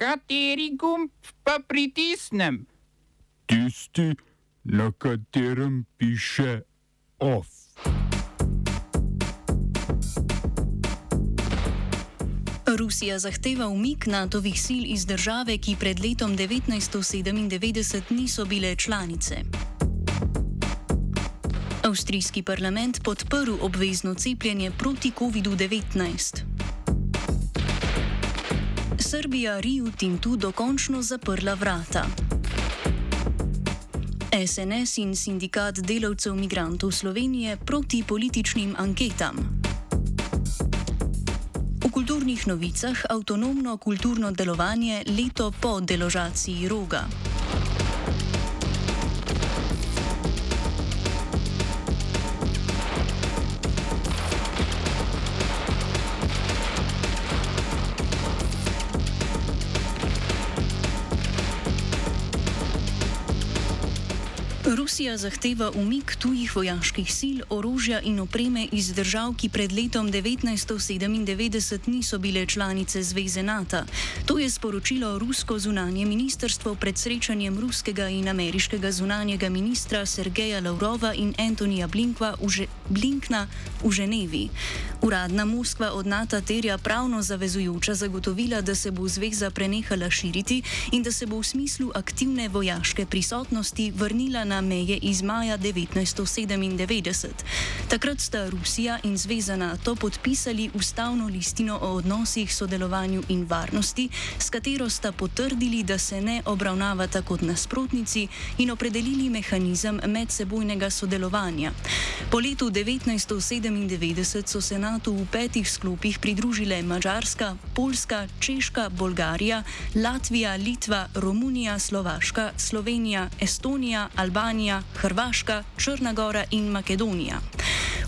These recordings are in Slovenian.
Kateri gumb pa pritisnem? Tisti, na katerem piše OF. Rusija zahteva umik NATO-vih sil iz države, ki pred letom 1997 niso bile članice. Avstrijski parlament podprl obvezno cepljenje proti COVID-19. Srbija Riju Tintu dokončno zaprla vrata. SNS in sindikat delavcev migrantov Slovenije proti političnim anketam. V kulturnih novicah avtonomno kulturno delovanje leto po deložaciji roga. Rusija zahteva umik tujih vojaških sil, orožja in opreme iz držav, ki pred letom 1997 niso bile članice Zveze NATO. To je sporočilo rusko zunanje ministrstvo pred srečanjem ruskega in ameriškega zunanjega ministra Sergeja Lavrova in Antonija Blinkna v Ženevi. Uradna Moskva od NATO terja pravno zavezujoča zagotovila, da se bo zveza prenehala širiti in da se bo v smislu aktivne vojaške prisotnosti vrnila na meje iz maja 1997. Takrat sta Rusija in Zveza NATO podpisali ustavno listino o odnosih, sodelovanju in varnosti, s katero sta potrdili, da se ne obravnavata kot nasprotnici in opredelili mehanizem medsebojnega sodelovanja. Po letu 1997 so se NATO v petih sklopih pridružile Mačarska, Poljska, Češka, Bolgarija, Latvija, Litva, Romunija, Slovaška, Slovenija, Estonija, Albanija, Hrvaška, Črna Gora in Makedonija.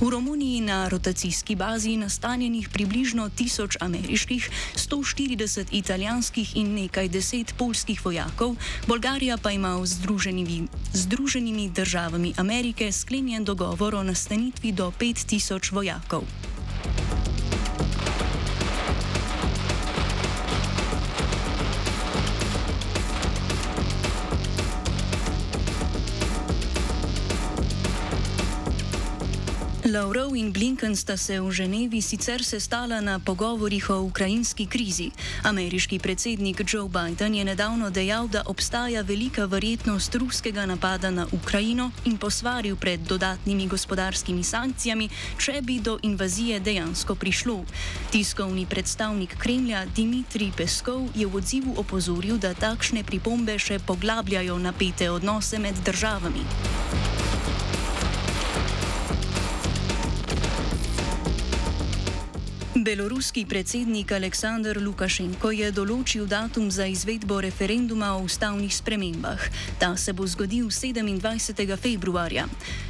V Romuniji na rotacijski bazi nastanjenih približno 1000 ameriških, 140 italijanskih in nekaj deset polskih vojakov, Bolgarija pa ima v Združenimi, Združenimi državami Amerike sklenjen dogovor o nastanitvi do 5000 vojakov. Lavrov in Blinken sta se v Ženevi sicer sestala na pogovorih o ukrajinski krizi. Ameriški predsednik Joe Biden je nedavno dejal, da obstaja velika verjetnost ruskega napada na Ukrajino in posvaril pred dodatnimi gospodarskimi sankcijami, če bi do invazije dejansko prišlo. Tiskovni predstavnik Kremlja Dimitrij Peskov je v odzivu opozoril, da takšne pripombe še poglabljajo napete odnose med državami. Beloruski predsednik Aleksandr Lukašenko je določil datum za izvedbo referenduma o ustavnih spremembah. Ta se bo zgodil 27. februarja.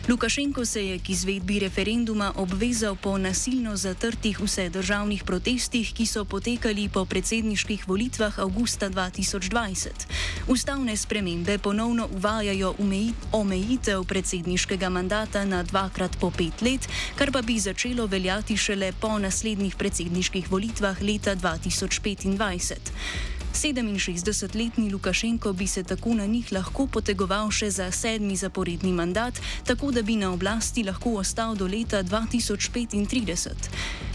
Lukašenko se je k izvedbi referenduma obvezal po nasilno zatrtih vsedržavnih protestih, ki so potekali po predsedniških volitvah avgusta 2020. Ustavne spremembe ponovno uvajajo omejitev predsedniškega mandata na dvakrat po pet let, kar pa bi začelo veljati šele po naslednjih predsedniških volitvah leta 2025. 67-letni Lukašenko bi se tako na njih lahko potegoval še za sedmi zaporedni mandat, tako da bi na oblasti lahko ostal do leta 2035.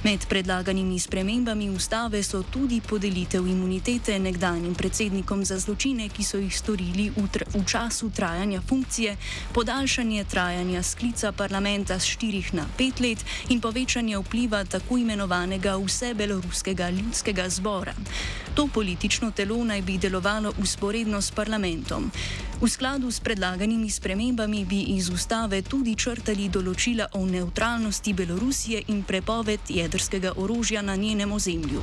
Med predlaganimi spremembami ustave so tudi podelitev imunitete nekdanjim predsednikom za zločine, ki so jih storili v, v času trajanja funkcije, podaljšanje trajanja sklica parlamenta z 4 na 5 let in povečanje vpliva tako imenovanega vsebeloruskega ljudskega zbora. To politično telo naj bi delovalo usporedno s parlamentom. V skladu s predlaganimi spremembami bi iz ustave tudi črtali določila o neutralnosti Belorusije in prepoved jedrskega orožja na njenem ozemlju.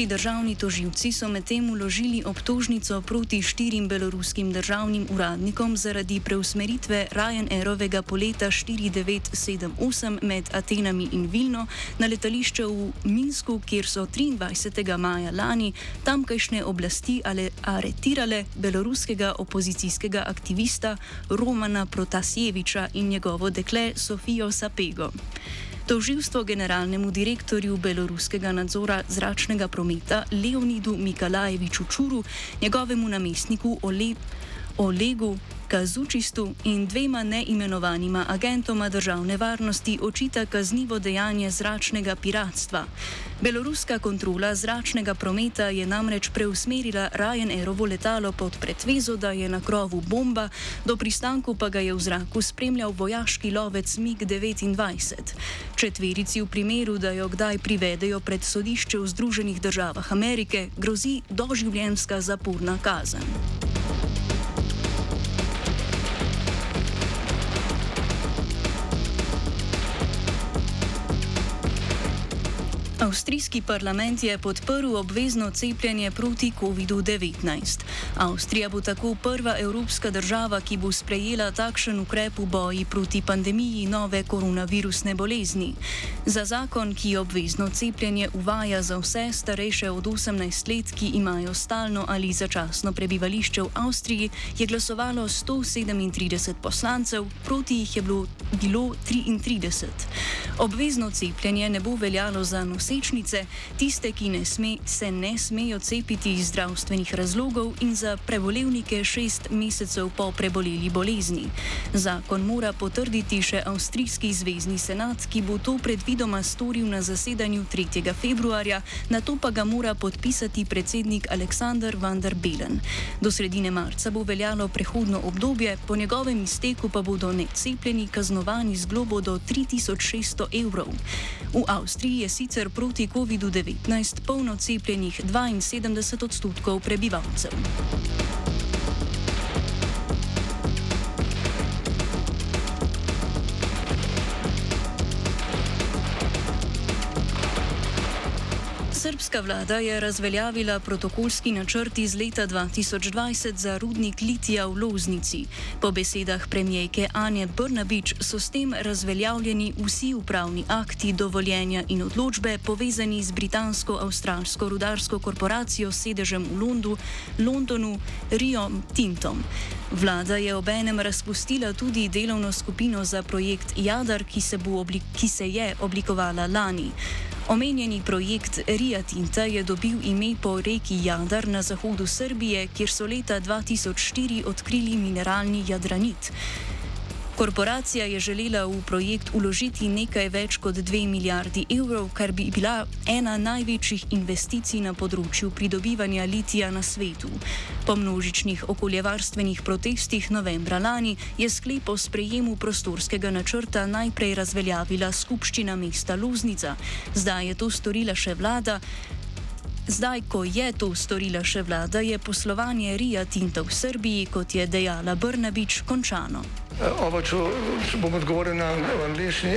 Luksemburški državni toživci so medtem uložili obtožnico proti štirim beloruskim državnim uradnikom zaradi preusmeritve Ryanairovega poleta 4978 med Atenami in Vilno na letališče v Minsku, kjer so 23. maja lani tamkajšnje oblasti aretirale beloruskega opozicijskega aktivista Romana Protasjeviča in njegovo dekle Sofijo Sapego. Toživstvo generalnemu direktorju beloruskega nadzora zračnega prometa Leonidu Mikalajeviču Čuru, njegovemu namestniku Ole, Olegu Kazučistu in dvema neimenovanima agentoma državne varnosti očita kaznivo dejanje zračnega piratstva. Beloruska kontrola zračnega prometa je namreč preusmerila Ryanairovo letalo pod pretvezo, da je na krovu bomba, do pristanku pa ga je v zraku spremljal vojaški lovec MiG-29. Četverici v primeru, da jo kdaj privedejo pred sodišče v Združenih državah Amerike, grozi doživljenjska zaporna kazen. Avstrijski parlament je podprl obvezno cepljenje proti COVID-19. Avstrija bo tako prva evropska država, ki bo sprejela takšen ukrep v boji proti pandemiji nove koronavirusne bolezni. Za zakon, ki obvezno cepljenje uvaja za vse starejše od 18 let, ki imajo stalno ali začasno prebivališče v Avstriji, je glasovalo 137 poslancev, proti jih je bilo, bilo 33. Obvezno cepljenje ne bo veljalo za nosilce nosečnice, tiste, ki ne sme, se ne smejo cepiti iz zdravstvenih razlogov in za prebolevnike šest mesecev po preboleli bolezni. Zakon mora potrditi še Avstrijski zvezdni senat, ki bo to predvidoma storil na zasedanju 3. februarja, na to pa ga mora podpisati predsednik Aleksandr van der Belen. Do sredine marca bo veljalo prehodno obdobje, po njegovem izteku pa bodo necepljeni kaznovani z globo do 3600 evrov. V Avstriji je sicer proti COVID-19 polno cepljenih 72 odstotkov prebivalcev. Srpska vlada je razveljavila protokolski načrt iz leta 2020 za rudnik litija v Loznici. Po besedah premijejke Anje Brnabič so s tem razveljavljeni vsi upravni akti, dovoljenja in odločbe povezani z britansko-avstralsko rudarsko korporacijo s sedežem v Londu, Londonu Rio Tintom. Vlada je obenem razpustila tudi delovno skupino za projekt Jadar, ki se, ki se je oblikovala lani. Omenjeni projekt Ria Tinta je dobil ime po reki Jadar na zahodu Srbije, kjer so leta 2004 odkrili mineralni jadranit. Korporacija je želela v projekt uložiti nekaj več kot 2 milijardi evrov, kar bi bila ena največjih investicij na področju pridobivanja litija na svetu. Po množičnih okoljevarstvenih protestih novembra lani je sklep o sprejemu prostorskega načrta najprej razveljavila skupščina mesta Luznica, zdaj je to storila še vlada. Zdaj, ko je to storila še vlada, je poslovanje Rija Tinta v Srbiji, kot je dejala Brnabič, končano. Oba, če, če bom odgovoril na angliški.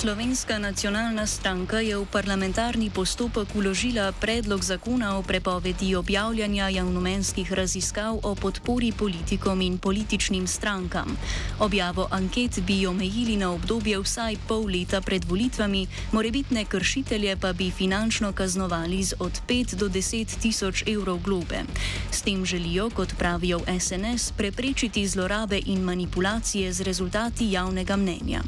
Slovenska nacionalna stranka je v parlamentarni postopek uložila predlog zakona o prepovedi objavljanja javnomenskih raziskav o podpori politikom in političnim strankam. Objavo anket bi omejili na obdobje vsaj pol leta pred volitvami, morebitne kršitelje pa bi finančno kaznovali z od 5 do 10 tisoč evrov globe. S tem želijo, kot pravijo v SNS, preprečiti zlorabe in manipulacije z rezultati javnega mnenja.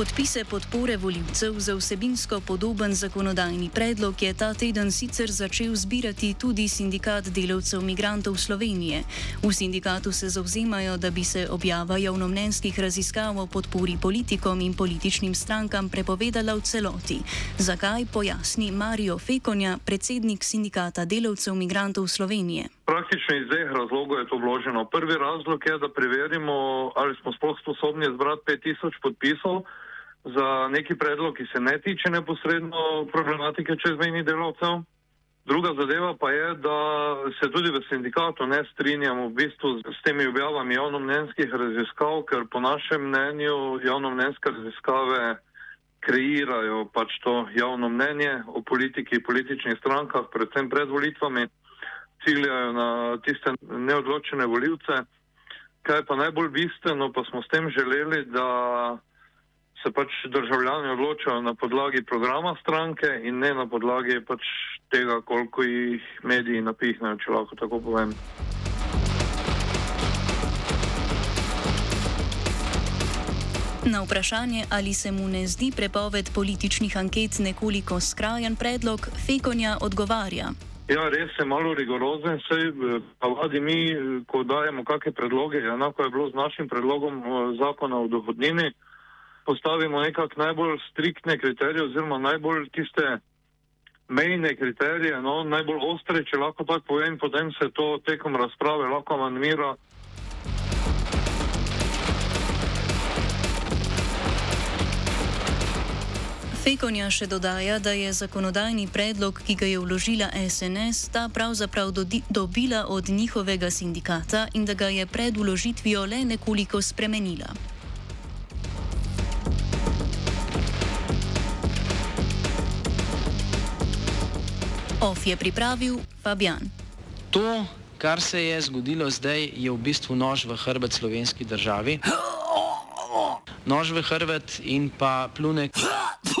Podpise podpore voljivcev za vsebinsko podoben zakonodajni predlog je ta teden sicer začel zbirati tudi sindikat delavcev migrantov Slovenije. V sindikatu se zauzemajo, da bi se objava javnomnenskih raziskav o podpori politikom in političnim strankam prepovedala v celoti. Zakaj pojasni Marijo Fekonja, predsednik sindikata delavcev migrantov Slovenije. Praktično iz dveh razlogov je to vloženo. Prvi razlog je, da preverimo, ali smo sploh sposobni zbrati 5000 podpisov za neki predlog, ki se ne tiče neposredno problematike čezmejnih delavcev. Druga zadeva pa je, da se tudi v sindikatu ne strinjamo v bistvu s temi objavami javnomnenjskih raziskav, ker po našem mnenju javnomnenjske raziskave kreirajo pač to javno mnenje o politiki, političnih strankah, predvsem pred volitvami, ciljajo na tiste neodločene voljivce. Kaj pa najbolj bistveno, pa smo s tem želeli, da se pač državljani odločajo na podlagi programa stranke in ne na podlagi pač tega, koliko jih mediji napihnejo, če lahko tako povem. Na vprašanje, ali se mu ne zdi prepoved političnih anket nekoliko skrajen predlog, Fekonja odgovarja. Ja, res je malo rigorozen, saj pavadi mi, ko dajemo kakšne predloge, enako je bilo z našim predlogom zakona o dohodnini, postavimo nekako najbolj striktne kriterije oziroma najbolj tiste mejne kriterije, no, najbolj ostre, če lahko tako povem, potem se to tekom razprave lahko manjmira. Fekonja še dodaja, da je zakonodajni predlog, ki ga je vložila SNS, ta pravzaprav dobila od njihovega sindikata in da ga je pred vložitvijo le nekoliko spremenila. Of je pripravil Fabian. To, kar se je zgodilo zdaj, je v bistvu nož v hrbet slovenski državi. Nož v hrbet in pa plunek.